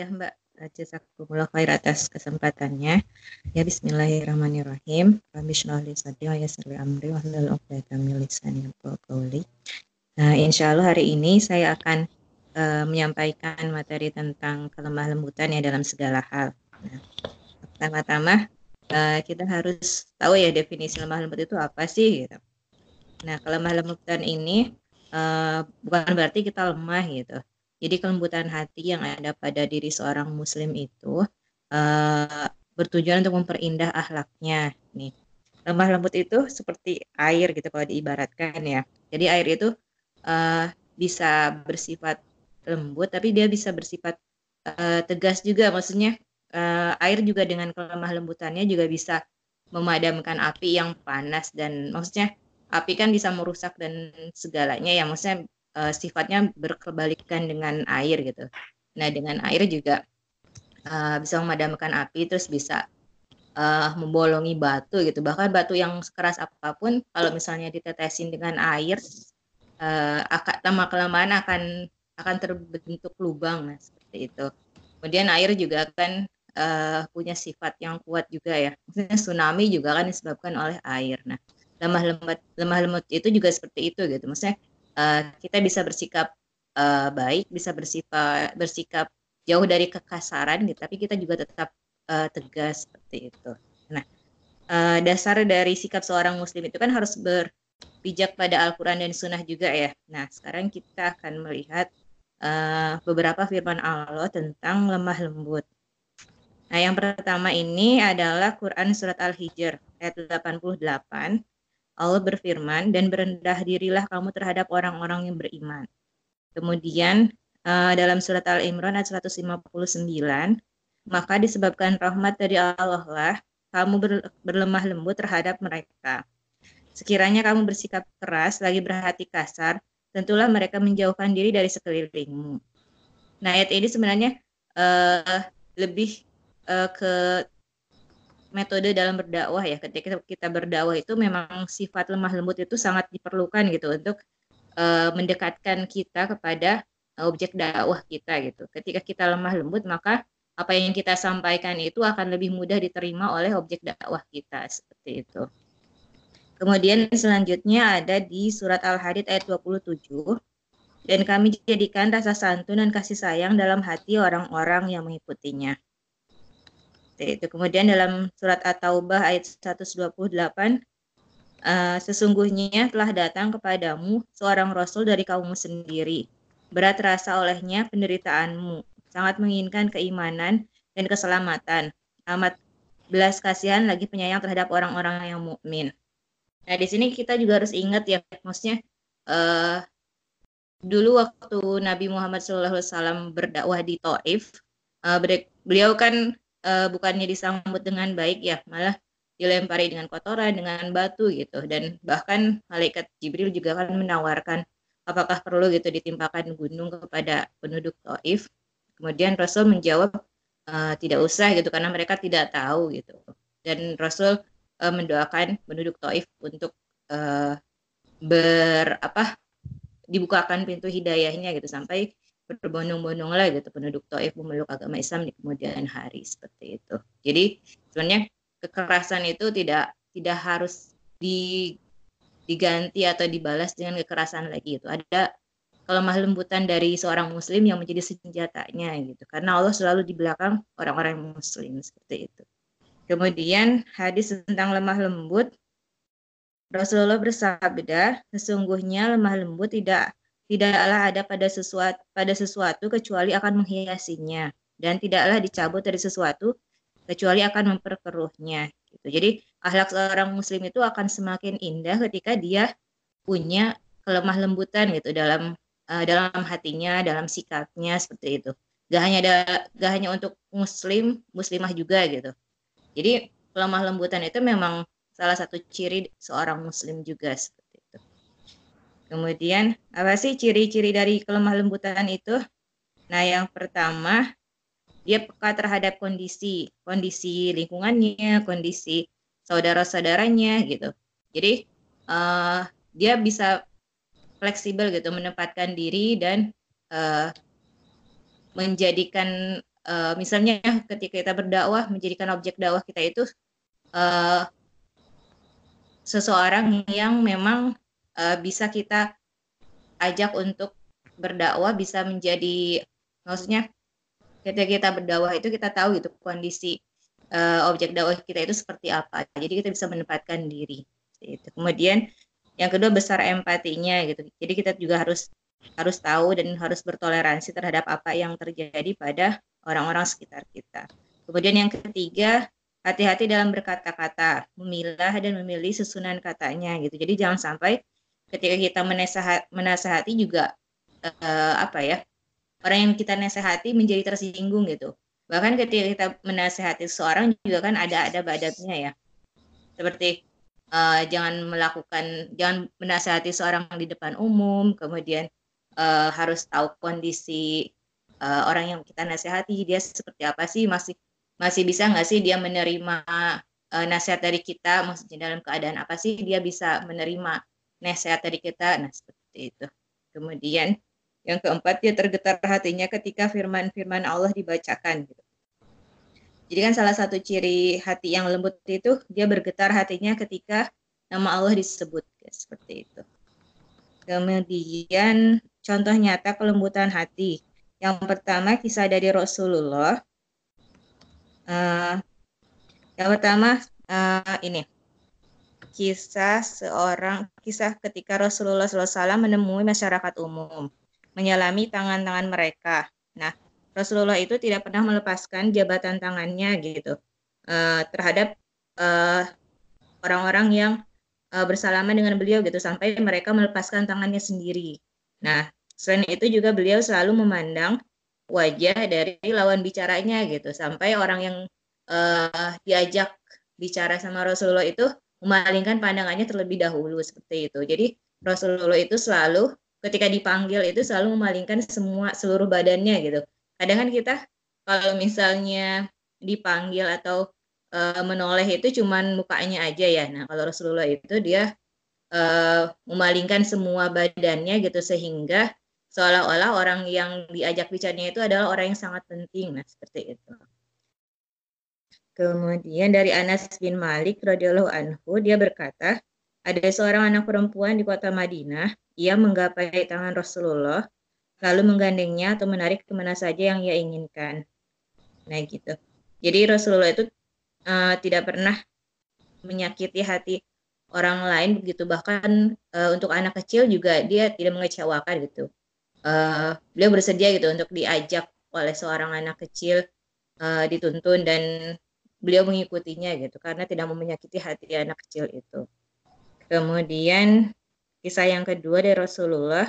Ya Mbak, jazakumullah khair atas kesempatannya. Ya bismillahirrahmanirrahim. Rabbi shrah li sadri. Nah, insya Allah hari ini saya akan uh, menyampaikan materi tentang kelemah lembutan ya dalam segala hal. Nah, pertama-tama uh, kita harus tahu ya definisi lemah lembut itu apa sih gitu. Nah, kelemah lembutan ini uh, bukan berarti kita lemah gitu jadi kelembutan hati yang ada pada diri seorang muslim itu uh, bertujuan untuk memperindah akhlaknya. Nih, lemah lembut itu seperti air gitu kalau diibaratkan ya. Jadi air itu uh, bisa bersifat lembut, tapi dia bisa bersifat uh, tegas juga. Maksudnya uh, air juga dengan kelemah lembutannya juga bisa memadamkan api yang panas dan maksudnya api kan bisa merusak dan segalanya ya maksudnya uh, sifatnya berkebalikan dengan air gitu. Nah dengan air juga uh, bisa memadamkan api terus bisa uh, membolongi batu gitu. Bahkan batu yang keras apa pun kalau misalnya ditetesin dengan air uh, akan lama kelamaan akan akan terbentuk lubang nah, seperti itu. Kemudian air juga akan uh, punya sifat yang kuat juga ya. Maksudnya tsunami juga kan disebabkan oleh air. Nah, lemah lemut lemah lemut itu juga seperti itu gitu. Maksudnya uh, kita bisa bersikap uh, baik, bisa bersifat bersikap jauh dari kekasaran, gitu, tapi kita juga tetap uh, tegas seperti itu. Nah, uh, dasar dari sikap seorang Muslim itu kan harus berpijak pada Al-Quran dan Sunnah juga ya. Nah, sekarang kita akan melihat uh, beberapa firman Allah tentang lemah lembut. Nah, yang pertama ini adalah Quran Surat Al-Hijr ayat 88 Allah berfirman, dan berendah dirilah kamu terhadap orang-orang yang beriman. Kemudian uh, dalam surat Al-Imran ayat 159, maka disebabkan rahmat dari Allah lah, kamu ber, berlemah lembut terhadap mereka. Sekiranya kamu bersikap keras, lagi berhati kasar, tentulah mereka menjauhkan diri dari sekelilingmu. Nah, ayat ini sebenarnya uh, lebih uh, ke metode dalam berdakwah ya ketika kita berdakwah itu memang sifat lemah lembut itu sangat diperlukan gitu untuk uh, mendekatkan kita kepada objek dakwah kita gitu. Ketika kita lemah lembut maka apa yang kita sampaikan itu akan lebih mudah diterima oleh objek dakwah kita seperti itu. Kemudian selanjutnya ada di surat Al-Hadid ayat 27 dan kami jadikan rasa santun dan kasih sayang dalam hati orang-orang yang mengikutinya seperti itu. Kemudian dalam surat At-Taubah ayat 128 uh, sesungguhnya telah datang kepadamu seorang rasul dari kaummu sendiri. Berat rasa olehnya penderitaanmu, sangat menginginkan keimanan dan keselamatan. Amat belas kasihan lagi penyayang terhadap orang-orang yang mukmin. Nah, di sini kita juga harus ingat ya, maksudnya uh, dulu waktu Nabi Muhammad SAW berdakwah di Taif, uh, beliau kan uh, bukannya disambut dengan baik ya, malah dilempari dengan kotoran, dengan batu gitu. Dan bahkan malaikat Jibril juga kan menawarkan apakah perlu gitu ditimpakan gunung kepada penduduk Taif. Kemudian Rasul menjawab uh, tidak usah gitu karena mereka tidak tahu gitu. Dan Rasul uh, mendoakan penduduk Taif untuk uh, ber apa dibukakan pintu hidayahnya gitu sampai berbondong-bondong lah gitu penduduk Taif memeluk agama Islam di kemudian hari seperti itu. Jadi sebenarnya kekerasan itu tidak tidak harus di, diganti atau dibalas dengan kekerasan lagi itu. Ada kelemah lembutan dari seorang muslim yang menjadi senjatanya gitu. Karena Allah selalu di belakang orang-orang muslim seperti itu. Kemudian hadis tentang lemah lembut Rasulullah bersabda, sesungguhnya lemah lembut tidak tidaklah ada pada sesuatu pada sesuatu kecuali akan menghiasinya dan tidaklah dicabut dari sesuatu kecuali akan memperkeruhnya gitu. Jadi akhlak seorang muslim itu akan semakin indah ketika dia punya kelemah lembutan gitu dalam uh, dalam hatinya, dalam sikapnya seperti itu. Gak hanya ada gak hanya untuk muslim, muslimah juga gitu. Jadi kelemah lembutan itu memang salah satu ciri seorang muslim juga. Kemudian apa sih ciri-ciri dari kelemah lembutan itu? Nah, yang pertama dia peka terhadap kondisi, kondisi lingkungannya, kondisi saudara-saudaranya gitu. Jadi uh, dia bisa fleksibel gitu menempatkan diri dan uh, menjadikan uh, misalnya ketika kita berdakwah menjadikan objek dakwah kita itu uh, seseorang yang memang uh, bisa kita ajak untuk berdakwah bisa menjadi maksudnya ketika kita berdakwah itu kita tahu gitu kondisi uh, objek dakwah kita itu seperti apa. Jadi kita bisa menempatkan diri itu kemudian yang kedua besar empatinya gitu. Jadi kita juga harus harus tahu dan harus bertoleransi terhadap apa yang terjadi pada orang-orang sekitar kita. Kemudian yang ketiga hati-hati dalam berkata-kata memilah dan memilih susunan katanya gitu. Jadi jangan sampai ketika kita menasehat, menasehati juga uh, apa ya orang yang kita nasehati menjadi tersinggung gitu. Bahkan ketika kita menasehati seseorang juga kan ada ada badabnya ya. Seperti uh, jangan melakukan jangan menasehati seorang di depan umum kemudian uh, harus tahu kondisi uh, orang yang kita nasehati dia seperti apa sih masih masih bisa nggak sih dia menerima uh, nasihat dari kita maksudnya dalam keadaan apa sih dia bisa menerima nasihat dari kita nah seperti itu kemudian yang keempat, dia tergetar hatinya ketika firman-firman Allah dibacakan. Gitu. Jadi kan salah satu ciri hati yang lembut itu dia bergetar hatinya ketika nama Allah disebut, ya, seperti itu. Kemudian contoh nyata kelembutan hati. Yang pertama kisah dari Rasulullah. Uh, yang pertama uh, ini kisah seorang kisah ketika Rasulullah SAW menemui masyarakat umum menyalami tangan-tangan mereka. Nah, Rasulullah itu tidak pernah melepaskan jabatan tangannya gitu uh, terhadap eh, orang-orang yang uh, bersalaman dengan beliau gitu sampai mereka melepaskan tangannya sendiri. Nah, selain itu juga beliau selalu memandang wajah dari lawan bicaranya gitu sampai orang yang diajak bicara sama Rasulullah itu memalingkan pandangannya terlebih dahulu seperti itu. Jadi Rasulullah itu selalu ketika dipanggil itu selalu memalingkan semua seluruh badannya gitu. Kadang kan kita kalau misalnya dipanggil atau uh, menoleh itu cuman mukanya aja ya. Nah, kalau Rasulullah itu dia uh, memalingkan semua badannya gitu sehingga seolah-olah orang yang diajak bicaranya itu adalah orang yang sangat penting. Nah, seperti itu. Kemudian dari Anas bin Malik radhiyallahu anhu dia berkata, ada seorang anak perempuan di kota Madinah ia menggapai tangan Rasulullah, lalu menggandengnya atau menarik ke mana saja yang ia inginkan. Nah gitu. Jadi Rasulullah itu uh, tidak pernah menyakiti hati orang lain begitu. Bahkan uh, untuk anak kecil juga dia tidak mengecewakan gitu. Uh, beliau bersedia gitu untuk diajak oleh seorang anak kecil uh, dituntun dan beliau mengikutinya gitu karena tidak mau menyakiti hati anak kecil itu. Kemudian Kisah yang kedua dari Rasulullah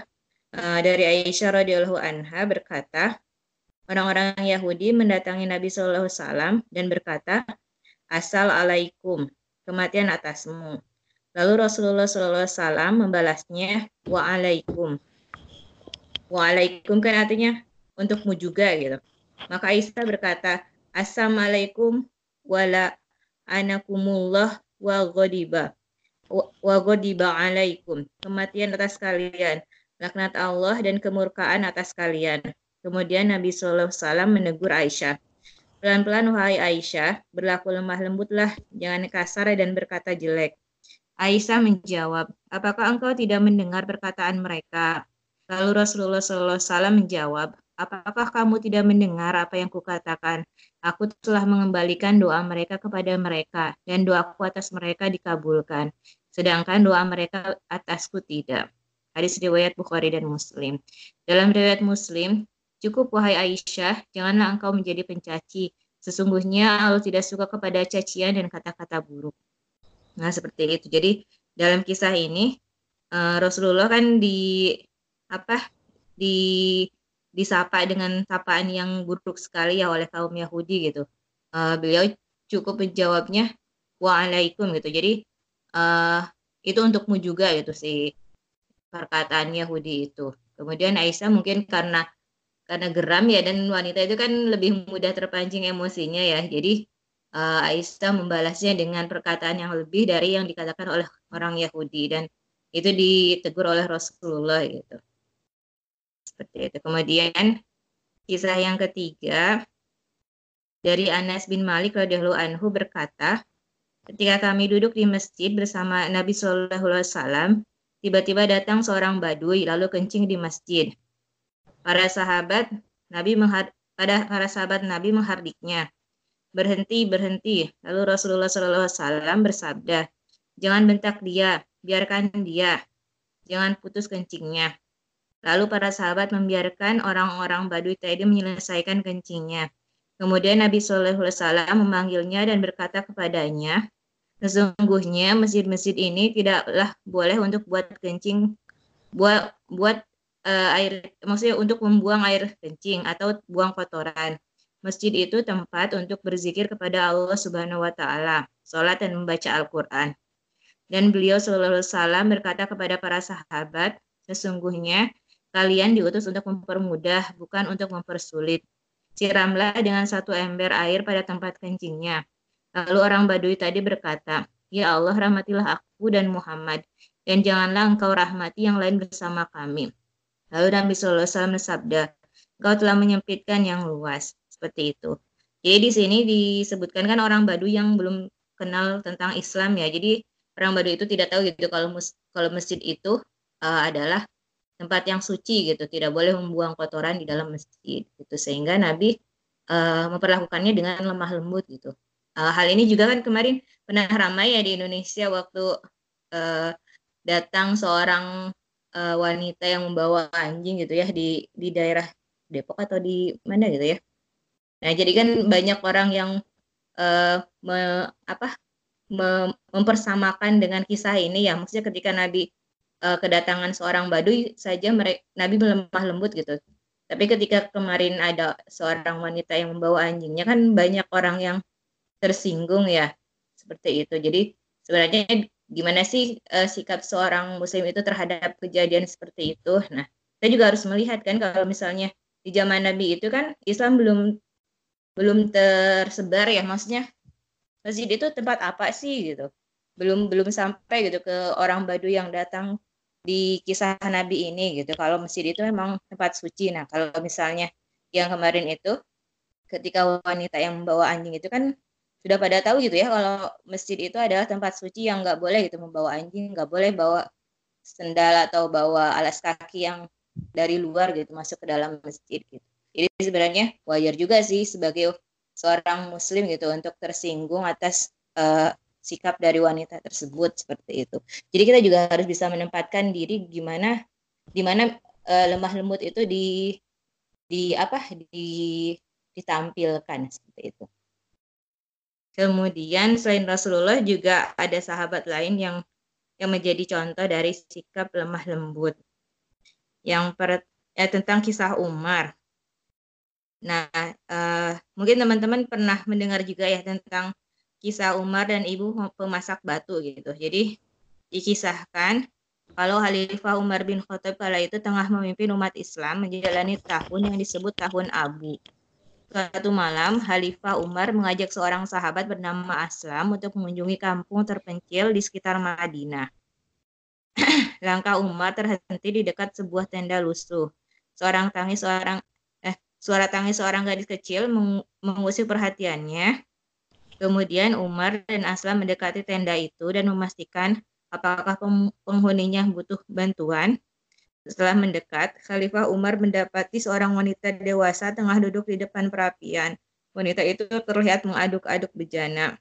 uh, dari Aisyah radhiyallahu anha berkata, orang-orang Yahudi mendatangi Nabi Shallallahu alaihi dan berkata, "Asal alaikum, kematian atasmu." Lalu Rasulullah Shallallahu alaihi wasallam membalasnya. Wa alaikum kan artinya untukmu juga gitu. Maka Aisyah berkata, "Assalamualaikum wala anakumullah wa ghadiba." wa ghadiba alaikum. Kematian atas kalian laknat Allah dan kemurkaan atas kalian. Kemudian Nabi sallallahu alaihi wasallam menegur Aisyah. Pelan-pelan wahai Aisyah berlaku lemah lembutlah jangan kasar dan berkata jelek. Aisyah menjawab apakah engkau tidak mendengar perkataan mereka? Lalu Rasulullah wasallam menjawab apakah kamu tidak mendengar apa yang kukatakan Aku telah mengembalikan doa mereka kepada mereka, dan doaku atas mereka dikabulkan sedangkan doa mereka atasku tidak. Hadis riwayat Bukhari dan Muslim. Dalam riwayat Muslim, cukup wahai Aisyah, janganlah engkau menjadi pencaci. Sesungguhnya Allah tidak suka kepada cacian dan kata-kata buruk. Nah, seperti itu. Jadi, dalam kisah ini uh, Rasulullah kan di apa? di disapa dengan sapaan yang buruk sekali ya oleh kaum Yahudi gitu. Uh, beliau cukup menjawabnya waalaikum gitu. Jadi uh, itu untukmu juga gitu si perkataan Yahudi itu. Kemudian Aisyah mungkin karena karena geram ya dan wanita itu kan lebih mudah terpancing emosinya ya. Jadi uh, Aisyah membalasnya dengan perkataan yang lebih dari yang dikatakan oleh orang Yahudi dan itu ditegur oleh Rasulullah gitu. Seperti itu. Kemudian kisah yang ketiga Dari Anas bin Malik radhiyallahu anhu berkata, ketika kami duduk di masjid bersama Nabi Shallallahu alaihi wasallam, tiba-tiba datang seorang badui lalu kencing di masjid. Para sahabat Nabi menghad pada para sahabat Nabi menghardiknya. Berhenti, berhenti. Lalu Rasulullah Shallallahu alaihi wasallam bersabda, "Jangan bentak dia, biarkan dia. Jangan putus kencingnya." Lalu para sahabat membiarkan orang-orang Badui tadi menyelesaikan kencingnya. Kemudian Nabi Shallallahu Alaihi Wasallam memanggilnya dan berkata kepadanya, sesungguhnya masjid-masjid ini tidaklah boleh untuk buat kencing, buat buat uh, air, maksudnya untuk membuang air kencing atau buang kotoran. Masjid itu tempat untuk berzikir kepada Allah Subhanahu Wa Taala, sholat dan membaca Al-Quran. Dan beliau Shallallahu Alaihi Wasallam berkata kepada para sahabat, sesungguhnya kalian diutus untuk mempermudah, bukan untuk mempersulit. Siramlah dengan satu ember air pada tempat kencingnya. Lalu orang Badui tadi berkata, Ya Allah, rahmatilah aku dan Muhammad, dan janganlah engkau rahmati yang lain bersama kami. Lalu Nabi Sallallahu Alaihi Wasallam bersabda, Engkau telah menyempitkan yang luas. Seperti itu. Jadi di sini disebutkan kan orang Badui yang belum kenal tentang Islam ya. Jadi orang Badui itu tidak tahu gitu kalau kalau masjid itu uh, adalah tempat yang suci gitu, tidak boleh membuang kotoran di dalam masjid gitu. Sehingga Nabi uh, memperlakukannya dengan lemah lembut gitu. Uh, hal ini juga kan kemarin pernah ramai ya di Indonesia waktu uh, datang seorang uh, wanita yang membawa anjing gitu ya di di daerah Depok atau di mana gitu ya. Nah, jadi kan banyak orang yang uh, me, apa me, mempersamakan dengan kisah ini ya. Maksudnya ketika Nabi uh, kedatangan seorang badui saja Nabi melemah lembut gitu. Tapi ketika kemarin ada seorang wanita yang membawa anjingnya kan banyak orang yang tersinggung ya seperti itu. Jadi sebenarnya gimana sih uh, sikap seorang muslim itu terhadap kejadian seperti itu? Nah, kita juga harus melihat kan kalau misalnya di zaman Nabi itu kan Islam belum belum tersebar ya maksudnya masjid itu tempat apa sih gitu belum belum sampai gitu ke orang Baduy yang datang di kisah Nabi ini gitu. Kalau masjid itu memang tempat suci. Nah, kalau misalnya yang kemarin itu ketika wanita yang membawa anjing itu kan sudah pada tahu gitu ya kalau masjid itu adalah tempat suci yang nggak boleh gitu membawa anjing, nggak boleh bawa sendal atau bawa alas kaki yang dari luar gitu masuk ke dalam masjid gitu. Jadi sebenarnya wajar juga sih sebagai seorang muslim gitu untuk tersinggung atas uh, sikap dari wanita tersebut seperti itu. Jadi kita juga harus bisa menempatkan diri gimana di mana uh, lemah lembut itu di di apa di ditampilkan seperti itu. Kemudian selain Rasulullah juga ada sahabat lain yang yang menjadi contoh dari sikap lemah lembut. Yang per, ya, tentang kisah Umar. Nah, uh, mungkin teman-teman pernah mendengar juga ya tentang kisah Umar dan ibu pemasak batu gitu. Jadi dikisahkan kalau Khalifah Umar bin Khattab kala itu tengah memimpin umat Islam menjalani tahun yang disebut tahun Abu. Suatu malam, Khalifah Umar mengajak seorang sahabat bernama Aslam untuk mengunjungi kampung terpencil di sekitar Madinah. Langkah Umar terhenti di dekat sebuah tenda lusuh. Seorang tangis seorang eh suara tangis seorang gadis kecil mengusik perhatiannya Kemudian Umar dan Aslam mendekati tenda itu dan memastikan apakah penghuninya butuh bantuan. Setelah mendekat, Khalifah Umar mendapati seorang wanita dewasa tengah duduk di depan perapian. Wanita itu terlihat mengaduk-aduk bejana.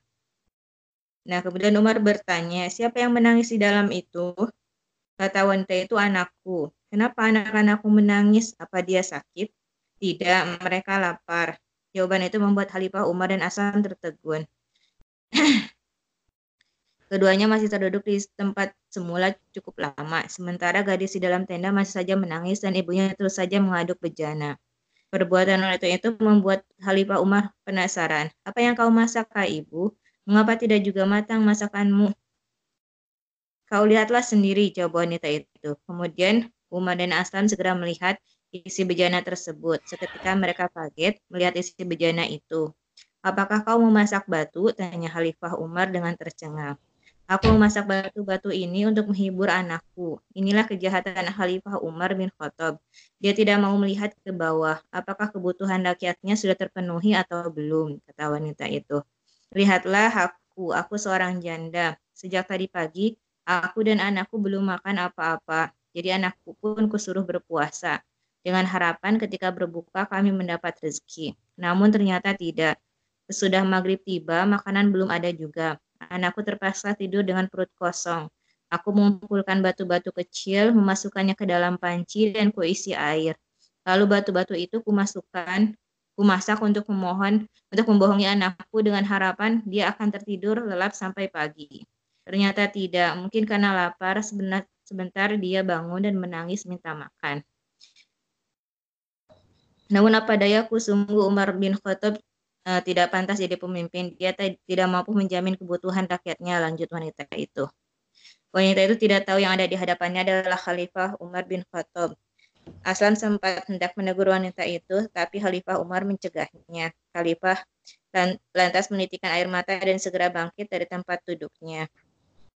Nah, kemudian Umar bertanya, siapa yang menangis di dalam itu? Kata wanita itu anakku. Kenapa anak-anakku menangis? Apa dia sakit? Tidak, mereka lapar. Jawaban itu membuat Khalifah Umar dan Aslam tertegun. Keduanya masih terduduk di tempat semula cukup lama, sementara gadis di dalam tenda masih saja menangis dan ibunya terus saja mengaduk bejana. Perbuatan wanita itu membuat Khalifah Umar penasaran. Apa yang kau masak, kak ibu? Mengapa tidak juga matang masakanmu? Kau lihatlah sendiri, jawab wanita itu. Kemudian Umar dan Aslam segera melihat isi bejana tersebut. Seketika mereka kaget melihat isi bejana itu. Apakah kau memasak batu? Tanya Khalifah Umar dengan tercengang. Aku memasak batu-batu ini untuk menghibur anakku. Inilah kejahatan Khalifah Umar bin Khattab. Dia tidak mau melihat ke bawah. Apakah kebutuhan rakyatnya sudah terpenuhi atau belum? Kata wanita itu. Lihatlah aku, aku seorang janda. Sejak tadi pagi, aku dan anakku belum makan apa-apa. Jadi anakku pun kusuruh berpuasa. Dengan harapan ketika berbuka kami mendapat rezeki. Namun ternyata tidak. Sesudah maghrib tiba, makanan belum ada juga Anakku terpaksa tidur dengan perut kosong. Aku mengumpulkan batu-batu kecil, memasukkannya ke dalam panci dan kuisi air. Lalu batu-batu itu kumasukkan, kumasak untuk memohon, untuk membohongi anakku dengan harapan dia akan tertidur lelap sampai pagi. Ternyata tidak, mungkin karena lapar, sebentar, sebentar dia bangun dan menangis minta makan. Namun apa dayaku, sungguh Umar bin Khattab uh, tidak pantas jadi pemimpin. Dia tidak mampu menjamin kebutuhan rakyatnya, lanjut wanita itu. Wanita itu tidak tahu yang ada di hadapannya adalah Khalifah Umar bin Khattab. Aslan sempat hendak menegur wanita itu, tapi Khalifah Umar mencegahnya. Khalifah lantas menitikan air mata dan segera bangkit dari tempat duduknya.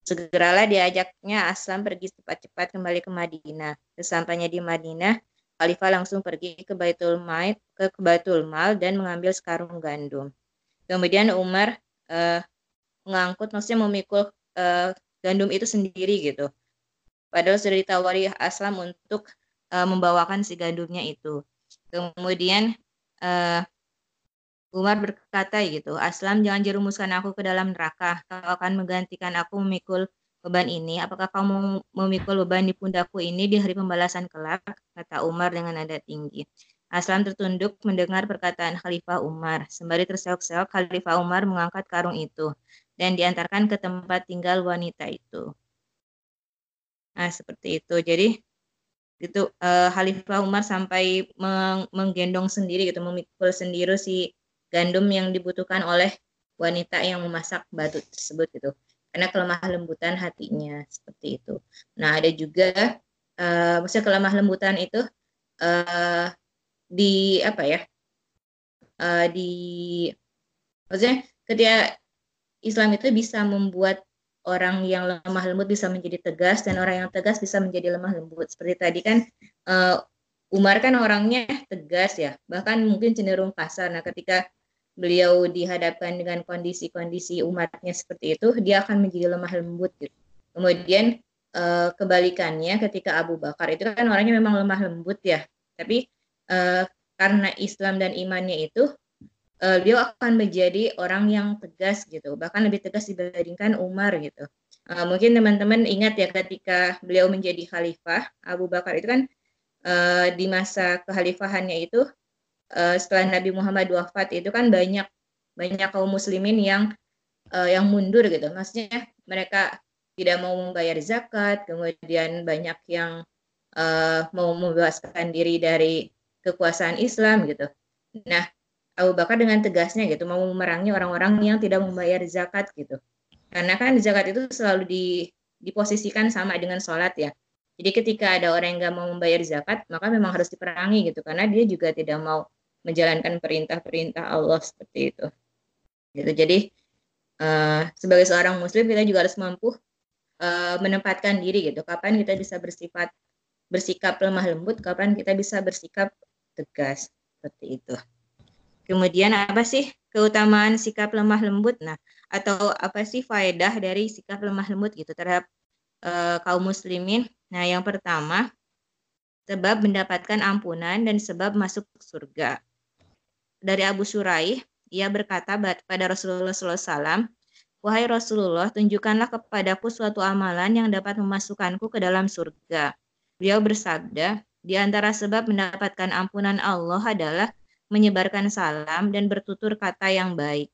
Segeralah diajaknya Aslam pergi cepat-cepat kembali ke Madinah. Sesampainya di Madinah, Khalifah langsung pergi ke Baitul Mal, ke Baitul Mal dan mengambil sekarung gandum. Kemudian Umar uh, mengangkut, maksudnya memikul uh, gandum itu sendiri gitu. Padahal sudah ditawari Aslam untuk uh, membawakan si gandumnya itu. Kemudian uh, Umar berkata gitu, Aslam jangan jerumuskan aku ke dalam neraka. Kau akan menggantikan aku memikul beban ini? Apakah kamu memikul beban di pundakku ini di hari pembalasan kelak? Kata Umar dengan nada tinggi. Aslam tertunduk mendengar perkataan Khalifah Umar. Sembari terseok-seok, Khalifah Umar mengangkat karung itu dan diantarkan ke tempat tinggal wanita itu. Nah, seperti itu. Jadi itu uh, Khalifah Umar sampai meng menggendong sendiri gitu, memikul sendiri si gandum yang dibutuhkan oleh wanita yang memasak batu tersebut gitu karena kelemah lembutan hatinya seperti itu. Nah ada juga uh, maksudnya kelemah lembutan itu uh, di apa ya uh, di maksudnya ketika Islam itu bisa membuat orang yang lemah lembut bisa menjadi tegas dan orang yang tegas bisa menjadi lemah lembut seperti tadi kan uh, Umar kan orangnya tegas ya bahkan mungkin cenderung kasar nah ketika beliau dihadapkan dengan kondisi-kondisi umatnya seperti itu, dia akan menjadi lemah lembut gitu. Kemudian uh, kebalikannya ketika Abu Bakar itu kan orangnya memang lemah lembut ya, tapi uh, karena Islam dan imannya itu uh, beliau akan menjadi orang yang tegas gitu, bahkan lebih tegas dibandingkan Umar gitu. Uh, mungkin teman-teman ingat ya ketika beliau menjadi khalifah, Abu Bakar itu kan di masa kekhalifahannya itu uh, setelah Nabi Muhammad wafat itu kan banyak banyak kaum muslimin yang uh, yang mundur gitu. Maksudnya mereka tidak mau membayar zakat, kemudian banyak yang uh, mau membebaskan diri dari kekuasaan Islam gitu. Nah, Abu Bakar dengan tegasnya gitu mau memerangi orang-orang yang tidak membayar zakat gitu. Karena kan zakat itu selalu di, diposisikan sama dengan sholat ya. Jadi ketika ada orang yang nggak mau membayar zakat, maka memang harus diperangi gitu. Karena dia juga tidak mau menjalankan perintah-perintah Allah seperti itu. Gitu. Jadi uh, sebagai seorang muslim kita juga harus mampu uh, menempatkan diri gitu. Kapan kita bisa bersifat bersikap lemah lembut, kapan kita bisa bersikap tegas seperti itu. Kemudian apa sih keutamaan sikap lemah lembut? Nah, atau apa sih faedah dari sikap lemah lembut gitu terhadap uh, kaum muslimin? Nah, yang pertama sebab mendapatkan ampunan dan sebab masuk surga dari Abu Suraih, ia berkata pada Rasulullah SAW, Wahai Rasulullah, tunjukkanlah kepadaku suatu amalan yang dapat memasukkanku ke dalam surga. Beliau bersabda, di antara sebab mendapatkan ampunan Allah adalah menyebarkan salam dan bertutur kata yang baik.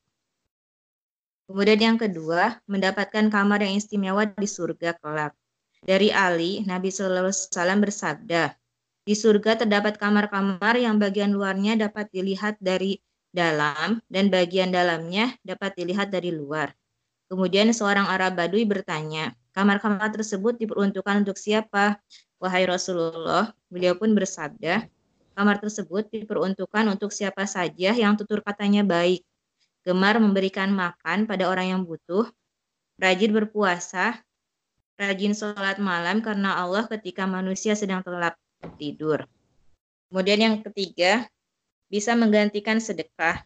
Kemudian yang kedua, mendapatkan kamar yang istimewa di surga kelak. Dari Ali, Nabi SAW bersabda, di surga terdapat kamar-kamar yang bagian luarnya dapat dilihat dari dalam dan bagian dalamnya dapat dilihat dari luar. Kemudian seorang Arab Badui bertanya, kamar-kamar tersebut diperuntukkan untuk siapa? Wahai Rasulullah, beliau pun bersabda, kamar tersebut diperuntukkan untuk siapa saja yang tutur katanya baik, gemar memberikan makan pada orang yang butuh, rajin berpuasa, rajin sholat malam karena Allah ketika manusia sedang terlelap tidur. Kemudian yang ketiga, bisa menggantikan sedekah.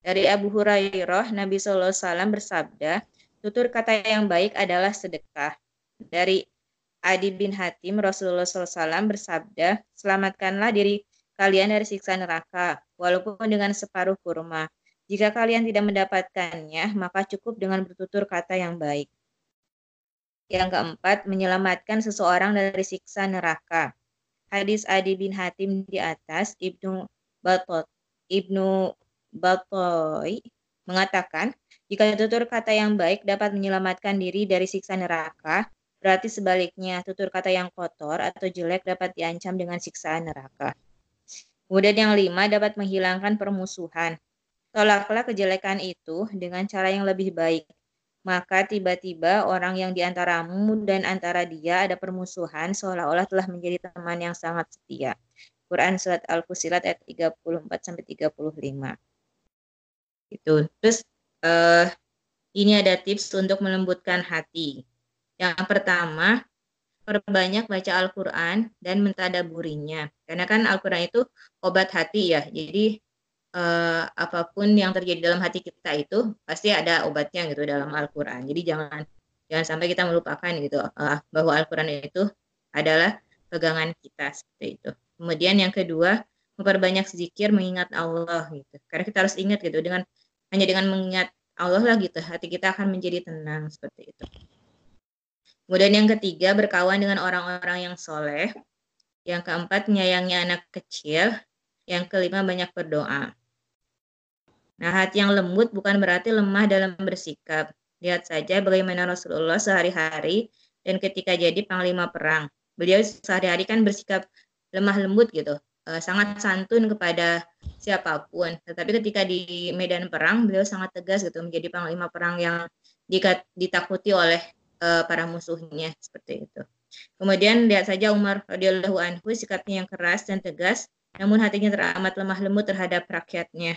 Dari Abu Hurairah, Nabi SAW bersabda, tutur kata yang baik adalah sedekah. Dari Adi bin Hatim, Rasulullah SAW bersabda, selamatkanlah diri kalian dari siksa neraka, walaupun dengan separuh kurma. Jika kalian tidak mendapatkannya, maka cukup dengan bertutur kata yang baik. Yang keempat, menyelamatkan seseorang dari siksa neraka. Hadis Adi bin Hatim di atas, Ibnu Batot, Ibnu Batoi mengatakan, jika tutur kata yang baik dapat menyelamatkan diri dari siksa neraka, berarti sebaliknya tutur kata yang kotor atau jelek dapat diancam dengan siksa neraka. Kemudian yang lima dapat menghilangkan permusuhan. Tolaklah kejelekan itu dengan cara yang lebih baik, maka tiba-tiba orang yang diantaramu dan antara dia ada permusuhan seolah-olah telah menjadi teman yang sangat setia. Quran Surat Al-Fusilat ayat 34 sampai 35. Itu. Terus uh, ini ada tips untuk melembutkan hati. Yang pertama, perbanyak baca Al-Qur'an dan mentadaburinya. Karena kan Al-Qur'an itu obat hati ya. Jadi uh, apa pun yang terjadi dalam hati kita itu pasti ada obatnya gitu dalam Al-Qur'an. Jadi jangan jangan sampai kita melupakan gitu uh, bahwa Al-Qur'an itu adalah pegangan kita seperti itu. Kemudian yang kedua, memperbanyak zikir mengingat Allah gitu. Karena kita harus ingat gitu dengan hanya dengan mengingat Allah lah gitu, hati kita akan menjadi tenang seperti itu. Kemudian yang ketiga, berkawan dengan orang-orang yang soleh. Yang keempat, menyayangi anak kecil. Yang kelima, banyak berdoa. Nah, hati yang lembut bukan berarti lemah dalam bersikap. Lihat saja bagaimana Rasulullah sehari-hari dan ketika jadi panglima perang. Beliau sehari-hari kan bersikap lemah lembut gitu, uh, sangat santun kepada siapa pun. Tetapi ketika di medan perang, beliau sangat tegas gitu, menjadi panglima perang yang ditakuti oleh uh, para musuhnya seperti itu. Kemudian lihat saja Umar radhiyallahu anhu sikapnya yang keras dan tegas, namun hatinya teramat lemah lembut terhadap rakyatnya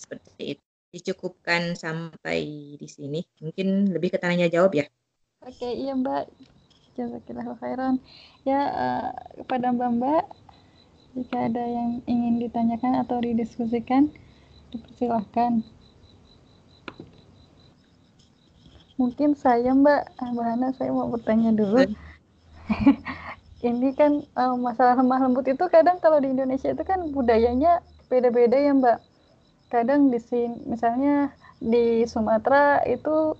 seperti itu. Dicukupkan sampai di sini. Mungkin lebih ke tanya jawab ya? Oke iya mbak. Jazakillah khairan. Ya uh, kepada mbak mbak jika ada yang ingin ditanyakan atau didiskusikan dipersilahkan. Mungkin saya mbak. Mbak Hana saya mau bertanya dulu. Ini kan uh, masalah lemah lembut itu kadang kalau di Indonesia itu kan budayanya beda-beda ya mbak kadang di sini misalnya di Sumatera itu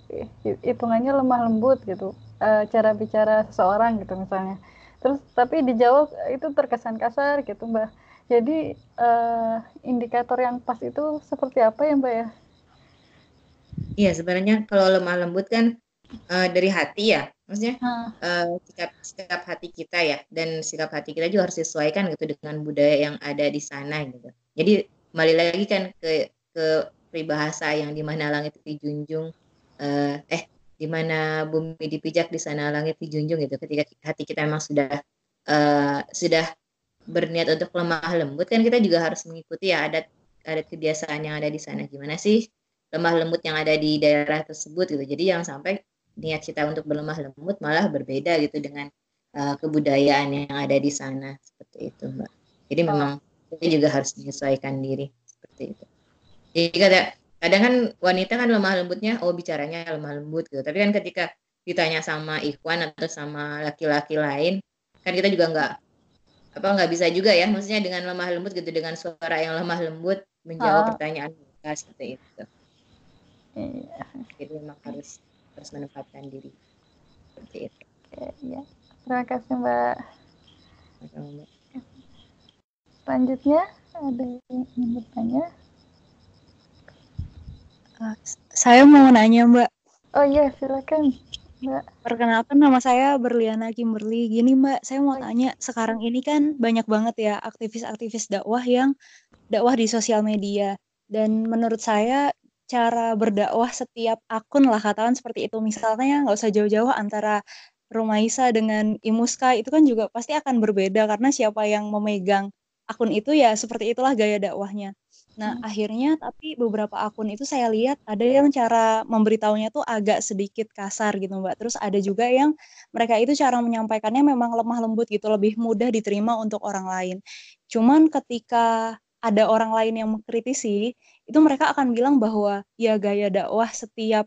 hitungannya lemah lembut gitu uh, cara bicara seseorang gitu misalnya. Terus tapi di Jawa itu terkesan kasar gitu mbak. Jadi uh, indikator yang pas itu seperti apa ya mbak ya? Iya sebenarnya kalau lemah lembut kan uh, dari hati ya maksudnya uh, sikap sikap hati kita ya. Dan sikap hati kita juga harus disesuaikan gitu dengan budaya yang ada di sana gitu. Jadi kembali lagi kan ke ke peribahasa yang di mana langit dijunjung uh, eh di mana bumi dipijak di sana langit dijunjung gitu. Ketika hati kita memang sudah uh, sudah berniat untuk lemah lembut kan kita juga harus mengikuti ya adat adat kebiasaan yang ada di sana. Gimana sih lemah lembut yang ada di daerah tersebut gitu. Jadi jangan sampai niat kita untuk berlemah lembut malah berbeda gitu dengan uh, kebudayaan yang ada di sana. Seperti itu mbak. Jadi memang kita juga harus menyesuaikan diri seperti itu. Jadi kadang, kadang kan wanita kan lemah lembutnya, oh bicaranya lemah lembut gitu. Tapi kan ketika ditanya sama ikhwan atau sama laki-laki lain, kan kita juga nggak apa nggak bisa juga ya, maksudnya dengan lemah lembut gitu, dengan suara yang lemah lembut menjawab oh. pertanyaan mereka seperti itu. Iya. Jadi memang harus harus menempatkan diri seperti itu. Iya. Terima kasih Mbak. Selanjutnya ada yang bertanya? Uh, saya mau nanya Mbak. Oh iya, silakan. Mbak. Perkenalkan nama saya Berliana Kimberly. Gini Mbak, saya mau tanya, sekarang ini kan banyak banget ya aktivis-aktivis dakwah yang dakwah di sosial media. Dan menurut saya cara berdakwah setiap akun lah katakan seperti itu. Misalnya nggak usah jauh-jauh antara Rumaisa dengan Imuska itu kan juga pasti akan berbeda karena siapa yang memegang akun itu ya seperti itulah gaya dakwahnya. Nah, hmm. akhirnya tapi beberapa akun itu saya lihat ada yang cara memberitahunya tuh agak sedikit kasar gitu, Mbak. Terus ada juga yang mereka itu cara menyampaikannya memang lemah lembut gitu, lebih mudah diterima untuk orang lain. Cuman ketika ada orang lain yang mengkritisi, itu mereka akan bilang bahwa ya gaya dakwah setiap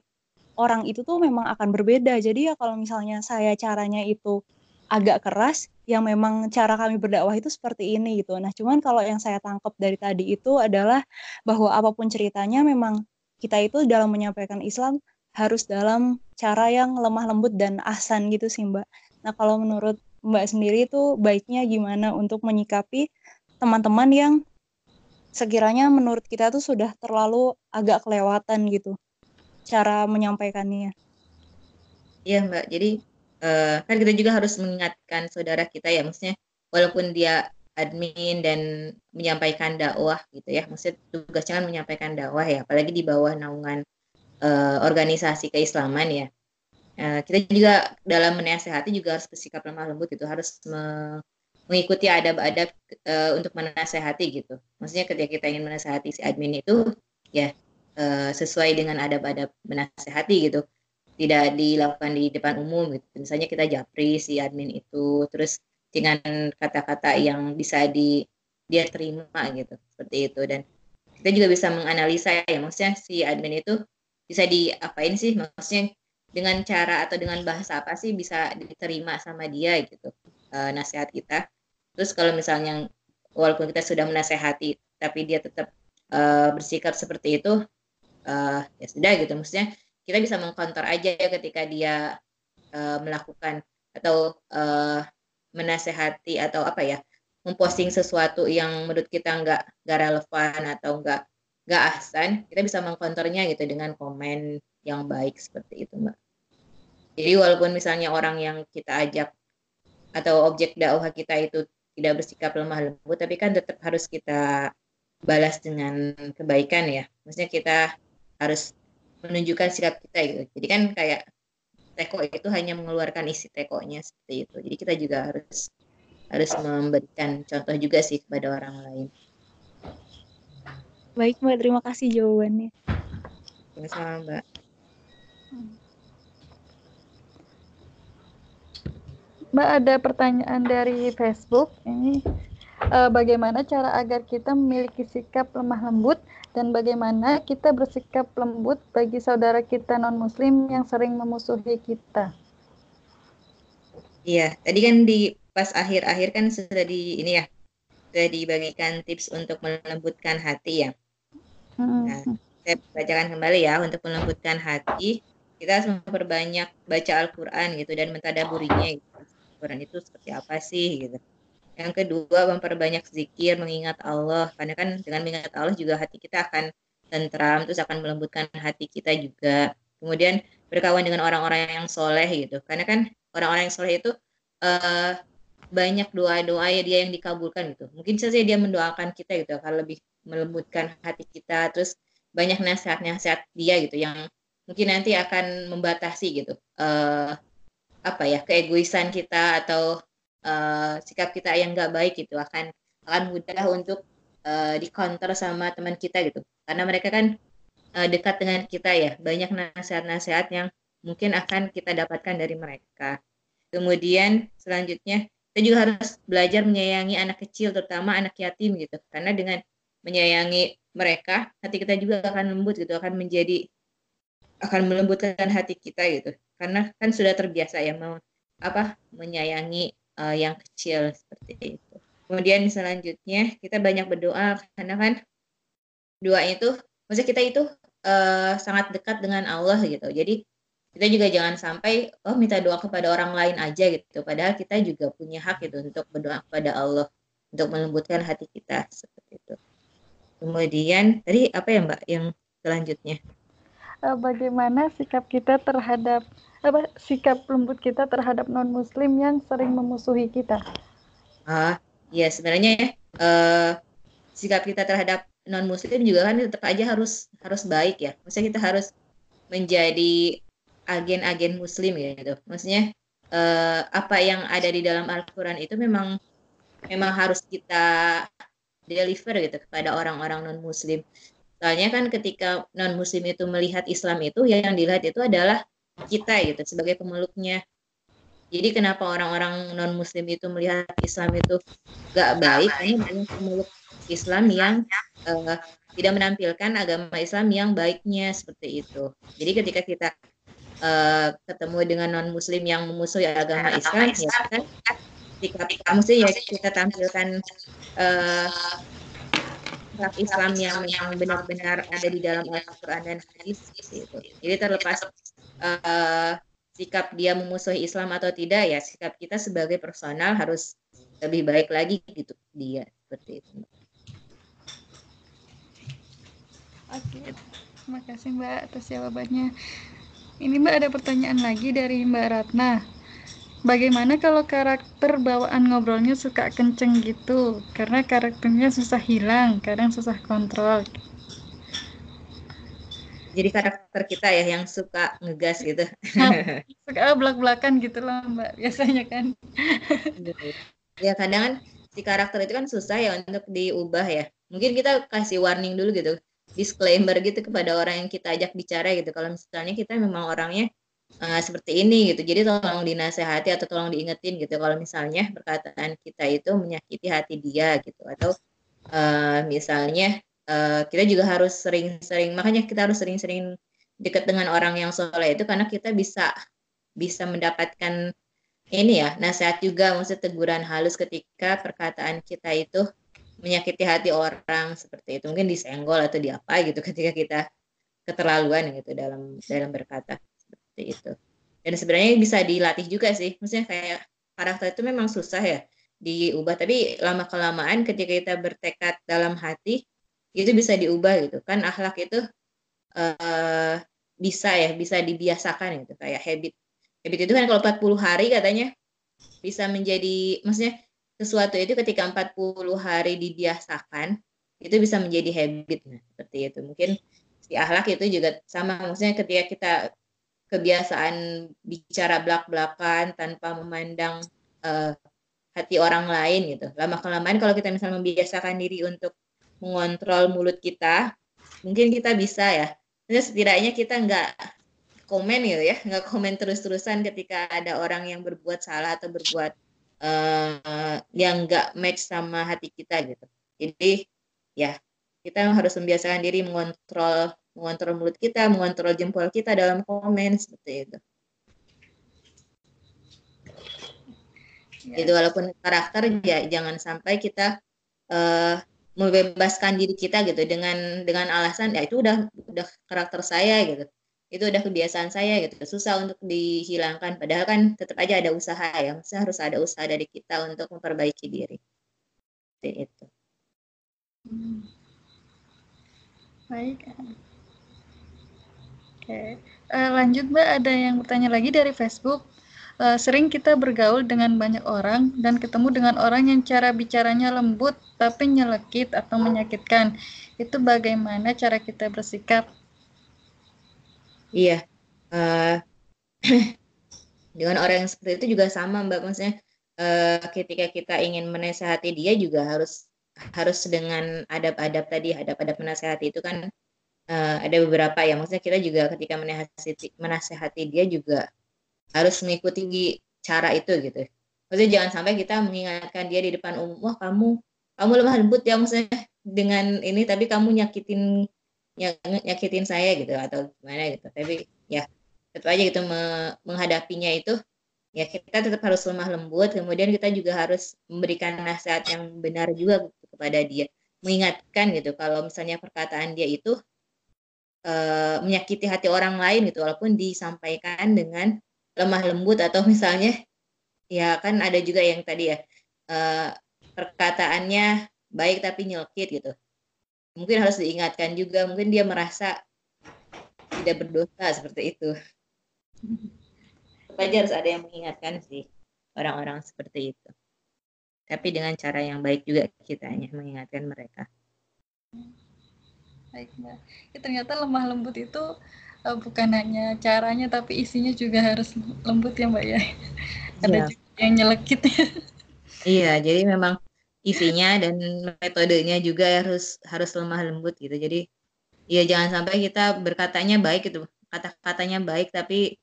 orang itu tuh memang akan berbeda. Jadi ya kalau misalnya saya caranya itu agak keras, yang memang cara kami berdakwah itu seperti ini gitu. Nah, cuman kalau yang saya tangkap dari tadi itu adalah bahwa apa pun ceritanya memang kita itu dalam menyampaikan Islam harus dalam cara yang lemah lembut dan ahsan gitu sih, Mbak. Nah, kalau menurut Mbak sendiri itu baiknya gimana untuk menyikapi teman-teman yang sekiranya menurut kita tuh sudah terlalu agak kelewatan gitu cara menyampaikannya. Iya, Mbak. Jadi uh, kan kita juga harus mengingatkan saudara kita ya maksudnya walaupun dia admin dan menyampaikan dakwah gitu ya maksudnya tugasnya kan menyampaikan dakwah ya apalagi di bawah naungan uh, organisasi keislaman ya. Uh, kita juga dalam menasehati juga harus bersikap lemah lembut itu harus me mengikuti adab-adab uh, untuk menasehati gitu. Maksudnya ketika kita ingin menasehati si admin itu ya uh, sesuai dengan adab-adab menasehati gitu tidak dilakukan di depan umum gitu. Misalnya kita japri si admin itu terus dengan kata-kata yang bisa di dia terima gitu seperti itu. Dan kita juga bisa menganalisa ya maksudnya si admin itu bisa diapain sih? Maksudnya dengan cara atau dengan bahasa apa sih bisa diterima sama dia gitu e, nasihat kita. Terus kalau misalnya walaupun kita sudah menasehati tapi dia tetap e, bersikap seperti itu e, ya sudah gitu. Maksudnya kita bisa mengkontor aja ketika dia uh, melakukan atau uh, menasehati atau apa ya memposting sesuatu yang menurut kita nggak nggak relevan atau nggak nggak ahsan kita bisa mengkontornya gitu dengan komen yang baik seperti itu mbak. Jadi walaupun misalnya orang yang kita ajak atau objek dakwah kita itu tidak bersikap lemah lembut tapi kan tetap harus kita balas dengan kebaikan ya. Maksudnya kita harus menunjukkan sikap kita gitu. Jadi kan kayak teko itu hanya mengeluarkan isi tekonya seperti itu. Jadi kita juga harus harus memberikan contoh juga sih kepada orang lain. Baik Mbak, terima kasih jawabannya. Sama-sama Mbak. Mbak ada pertanyaan dari Facebook. Ini uh, bagaimana cara agar kita memiliki sikap lemah lembut dan bagaimana kita bersikap lembut bagi saudara kita non-muslim yang sering memusuhi kita. Iya, tadi kan di pas akhir-akhir kan sudah di ini ya, sudah dibagikan tips untuk melembutkan hati ya. Hmm. Nah, saya bacakan kembali ya untuk melembutkan hati, kita harus memperbanyak baca Al-Qur'an gitu dan mentadaburinya gitu. Al-Qur'an itu seperti apa sih gitu. Yang kedua, memperbanyak zikir, mengingat Allah. Karena kan dengan mengingat Allah juga hati kita akan tentram, terus akan melembutkan hati kita juga. Kemudian berkawan dengan orang-orang yang soleh gitu. Karena kan orang-orang yang soleh itu uh, banyak doa-doa ya dia yang dikabulkan gitu. Mungkin saja dia mendoakan kita gitu akan lebih melembutkan hati kita. Terus banyak nasihat-nasihat dia gitu yang mungkin nanti akan membatasi gitu uh, apa ya keegoisan kita atau uh, sikap kita yang nggak baik gitu akan akan mudah untuk uh, di counter sama teman kita gitu. Karena mereka kan uh, dekat dengan kita ya banyak nasihat-nasihat yang mungkin akan kita dapatkan dari mereka. Kemudian selanjutnya kita juga harus belajar menyayangi anak kecil terutama anak yatim gitu. Karena dengan menyayangi mereka hati kita juga akan lembut gitu akan menjadi akan melembutkan hati kita gitu. Karena kan sudah terbiasa ya mau apa menyayangi uh, yang kecil seperti itu. Kemudian selanjutnya kita banyak berdoa karena kan doa itu, maksudnya kita itu uh, sangat dekat dengan Allah gitu. Jadi kita juga jangan sampai oh minta doa kepada orang lain aja gitu. Padahal kita juga punya hak itu untuk berdoa kepada Allah untuk melembutkan hati kita seperti itu. Kemudian tadi apa ya Mbak yang selanjutnya? Eh, bagaimana sikap kita terhadap apa sikap lembut kita terhadap non muslim yang sering memusuhi kita? Ah ya sebenarnya ya uh, sikap kita terhadap non muslim juga kan tetap aja harus harus baik ya. Maksudnya kita harus menjadi agen-agen muslim gitu. Maksudnya uh, apa yang ada di dalam Al-Quran itu memang memang harus kita deliver gitu kepada orang-orang non muslim soalnya kan ketika non muslim itu melihat Islam itu yang dilihat itu adalah kita gitu sebagai pemeluknya jadi kenapa orang-orang non Muslim itu melihat Islam itu gak baik? Ini banyak pemeluk Islam yang uh, tidak menampilkan agama Islam yang baiknya seperti itu. Jadi ketika kita uh, ketemu dengan non Muslim yang memusuhi agama Islam, ya kan sikap mesti ya kita tampilkan uh, Islam yang memang benar-benar ada di dalam Al-Quran dan hadis gitu. Jadi terlepas uh, sikap dia memusuhi Islam atau tidak ya sikap kita sebagai personal harus lebih baik lagi gitu dia seperti itu. Oke, terima kasih Mbak atas jawabannya. Ini Mbak ada pertanyaan lagi dari Mbak Ratna. Bagaimana kalau karakter bawaan ngobrolnya suka kenceng gitu? Karena karakternya susah hilang, kadang susah kontrol jadi karakter kita ya yang suka ngegas gitu. Nah, suka belak-belakan gitu loh Mbak biasanya kan. ya kadang kan si karakter itu kan susah ya untuk diubah ya. Mungkin kita kasih warning dulu gitu, disclaimer gitu kepada orang yang kita ajak bicara gitu. Kalau misalnya kita memang orangnya uh, seperti ini gitu. Jadi tolong dinasehati atau tolong diingetin gitu. Kalau misalnya perkataan kita itu menyakiti hati dia gitu atau uh, misalnya uh, kita juga harus sering-sering makanya kita harus sering-sering dekat dengan orang yang soleh itu karena kita bisa bisa mendapatkan ini ya nasihat juga maksud teguran halus ketika perkataan kita itu menyakiti hati orang seperti itu. Mungkin disenggol atau diapa gitu ketika kita keterlaluan gitu dalam dalam berkata seperti itu. Dan sebenarnya bisa dilatih juga sih maksudnya kayak karakter itu memang susah ya diubah tapi lama kelamaan ketika kita bertekad dalam hati itu bisa diubah gitu. Kan akhlak itu uh, bisa ya bisa dibiasakan gitu. Kayak habit. Habit itu kan kalau 40 hari katanya bisa menjadi maksudnya sesuatu itu ketika 40 hari dibiasakan itu bisa menjadi habit nah, seperti itu. Mungkin si akhlak itu juga sama maksudnya ketika kita kebiasaan bicara belak-belakan tanpa memandang uh, hati orang lain gitu. Lama kelamaan kalau kita misalnya membiasakan diri untuk mengontrol mulut kita, mungkin kita bisa ya. Jadi setidaknya kita nggak komen gitu ya, nggak komen terus-terusan ketika ada orang yang berbuat salah atau berbuat uh, yang nggak match sama hati kita gitu. Jadi ya kita harus membiasakan diri mengontrol mengontrol mulut kita, mengontrol jempol kita dalam komen seperti itu. Yes. Itu walaupun karakter ya jangan sampai kita uh, membebaskan diri kita gitu dengan dengan alasan ya itu udah udah karakter saya gitu. Itu udah kebiasaan saya gitu. Susah untuk dihilangkan. Padahal kan tetap aja ada usaha ya maksudnya harus ada usaha dari kita untuk memperbaiki diri. Seperti itu. Hmm. baik. Oke. Uh, lanjut mbak ada yang bertanya lagi dari Facebook uh, sering kita bergaul dengan banyak orang dan ketemu dengan orang yang cara bicaranya lembut tapi nyelekit atau menyakitkan. Itu bagaimana cara kita bersikap? Iya. Uh, dengan orang yang seperti itu juga sama Mbak maksudnya uh, ketika kita ingin menasehati dia juga harus harus dengan adab-adab tadi adab-adab menasehati itu kan uh, ada beberapa ya maksudnya kita juga ketika menasehati menasehati dia juga harus mengikuti cara itu gitu. Maksudnya jangan sampai kita mengingatkan dia di depan umum wah kamu kamu lemah lembut ya maksudnya dengan ini tapi kamu nyakitin nyakitin saya gitu atau gimana gitu. Tapi ya tetap aja gitu menghadapinya itu ya kita tetap harus lemah lembut kemudian kita juga harus memberikan nasihat yang benar juga kepada dia. Mengingatkan gitu kalau misalnya perkataan dia itu e, menyakiti hati orang lain gitu walaupun disampaikan dengan lemah lembut atau misalnya ya kan ada juga yang tadi ya uh, perkataannya baik tapi nyelkit gitu. Mungkin harus diingatkan juga mungkin dia merasa tidak berdosa seperti itu. Aja harus ada yang mengingatkan sih orang-orang seperti itu. Tapi dengan cara yang baik juga kita hanya mengingatkan mereka. Baik ya, ternyata lemah lembut itu uh, bukan hanya caranya tapi isinya juga harus lembut ya mbak ya ada ya. juga yang nyelekit iya jadi memang isinya dan metodenya juga harus harus lemah lembut gitu. Jadi ya jangan sampai kita berkatanya baik itu kata-katanya baik tapi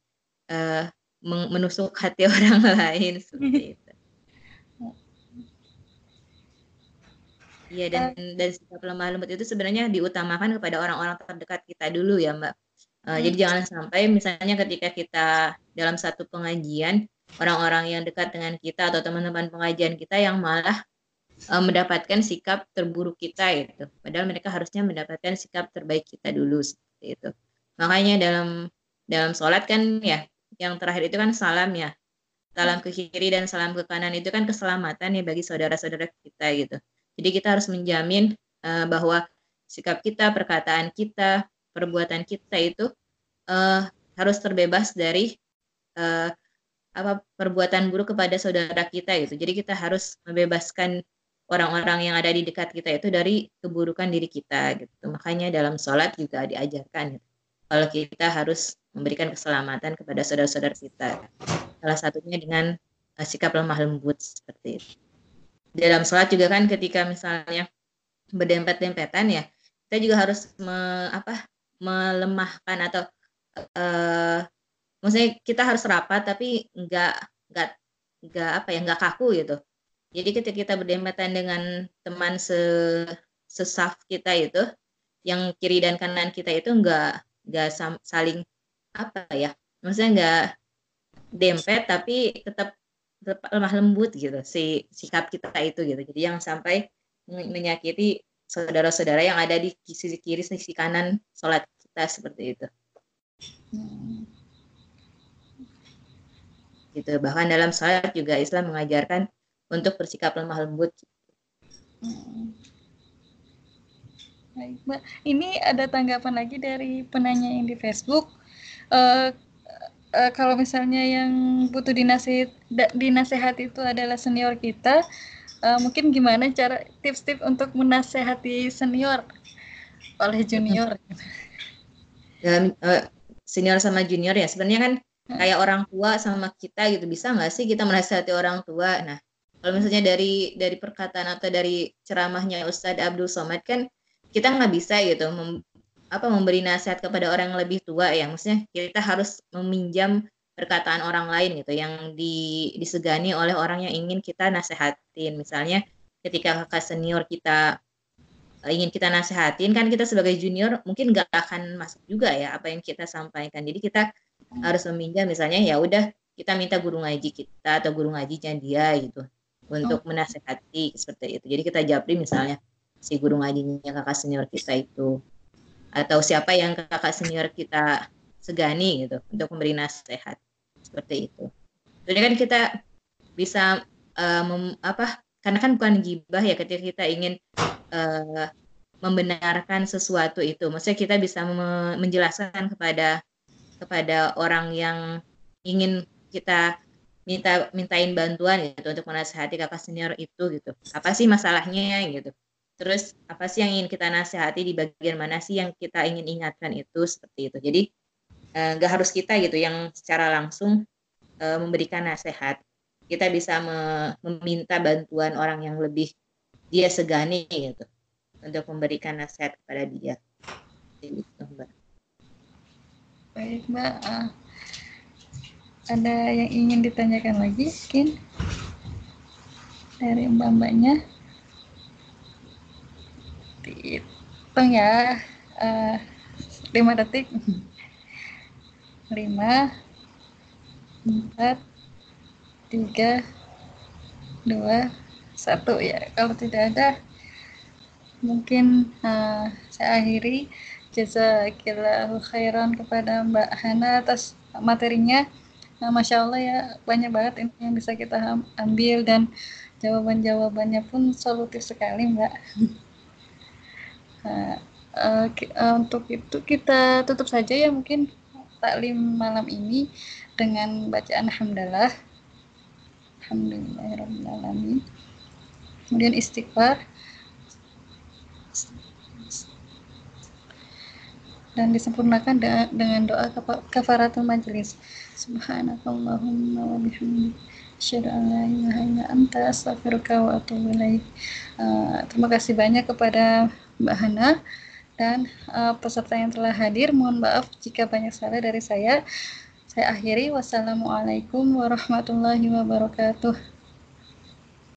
uh, menusuk hati orang lain seperti itu. Iya dan dan sikap lemah lembut itu sebenarnya diutamakan kepada orang-orang terdekat kita dulu ya Mbak. Uh, hmm. Jadi jangan sampai misalnya ketika kita dalam satu pengajian orang-orang yang dekat dengan kita atau teman-teman pengajian kita yang malah uh, mendapatkan sikap terburuk kita itu. Padahal mereka harusnya mendapatkan sikap terbaik kita dulu seperti itu. Makanya dalam dalam sholat kan ya yang terakhir itu kan salam ya. Salam ke kiri dan salam ke kanan itu kan keselamatan ya bagi saudara-saudara kita gitu. Jadi kita harus menjamin uh, bahwa sikap kita, perkataan kita, perbuatan kita itu uh, harus terbebas dari uh, apa perbuatan buruk kepada saudara kita gitu. Jadi kita harus membebaskan orang-orang yang ada di dekat kita itu dari keburukan diri kita gitu. Makanya dalam sholat juga diajarkan gitu. kalau kita harus memberikan keselamatan kepada saudara-saudara kita. Salah satunya dengan uh, sikap lemah lembut seperti itu dalam sholat juga kan ketika misalnya berdempet-dempetan ya kita juga harus me, apa melemahkan atau uh, maksudnya kita harus rapat tapi nggak nggak nggak apa ya nggak kaku gitu. Jadi ketika kita berdempatan dengan teman se sesaf kita itu yang kiri dan kanan kita itu nggak nggak saling apa ya maksudnya nggak dempet tapi tetap lemah lembut gitu si sikap kita itu gitu. Jadi yang sampai menyakiti saudara-saudara yang ada di sisi kiri sisi kanan sholat kita seperti itu hmm. gitu bahkan dalam sholat juga Islam mengajarkan untuk bersikap lemah lembut hmm. Baik, Mbak. Ini ada tanggapan lagi dari penanya yang di Facebook. Uh, uh, kalau misalnya yang butuh dinasehat dinasehat itu adalah senior kita, uh, mungkin gimana cara tips-tips untuk menasehati senior oleh junior? Dan uh, senior sama junior ya sebenarnya kan kayak orang tua sama kita gitu bisa nggak sih kita menasehati orang tua? Nah kalau misalnya dari dari perkataan atau dari ceramahnya Ustadz Abdul Somad kan kita nggak bisa gitu apa memberi nasihat kepada orang yang lebih tua ya maksudnya kita harus meminjam perkataan orang lain gitu yang di, disegani oleh orang yang ingin kita nasehatin. Misalnya ketika kakak senior kita eh, ingin kita nasehatin kan kita sebagai junior mungkin gak akan masuk juga ya apa yang kita sampaikan. Jadi kita harus meminjam misalnya ya udah kita minta guru ngaji kita atau guru ngajinya dia gitu untuk menasehati seperti itu. Jadi kita japri misalnya si guru ngajinya kakak senior kita itu atau siapa yang kakak senior kita segani gitu untuk memberi nasihat seperti itu. Jadi kan kita bisa uh, mem, apa karena kan bukan gibah ya ketika kita ingin uh, membenarkan sesuatu itu. Maksudnya kita bisa me menjelaskan kepada kepada orang yang ingin kita minta mintain bantuan gitu untuk menasihati kakak senior itu gitu. Apa sih masalahnya gitu terus apa sih yang ingin kita nasihati di bagian mana sih yang kita ingin ingatkan itu seperti itu jadi nggak uh, harus kita gitu yang secara langsung uh, memberikan nasihat. Kita bisa me meminta bantuan orang yang lebih dia segani gitu untuk memberikan nasihat kepada dia. Gitu mbak. Baik mbak uh, ada yang ingin ditanyakan lagi mungkin dari mbak-mbaknya? Dihitung ya uh, lima detik lima empat tiga dua satu. Ya kalau tidak ada mungkin uh, saya akhiri. Jazakillahu khairan kepada Mbak Hana atas materinya. Nah, Masya Allah ya banyak banget ini yang bisa kita ambil dan jawaban-jawabannya pun solutif sekali Mbak. Nah, uh, untuk itu kita tutup saja ya mungkin taklim malam ini dengan bacaan alhamdulillah. Alhamdulillahirrahmanirrahim. Kemudian istighfar. Dan disempurnakan dengan doa kafaratul majelis. Subhanakallahumma wa bihamdik. Asyhadu an la ilaha illa anta astaghfiruka wa atubu ilaik. Uh, terima kasih banyak kepada Mbak Hana dan uh, peserta yang telah hadir. Mohon maaf jika banyak salah dari saya. Saya akhiri. Wassalamualaikum warahmatullahi wabarakatuh.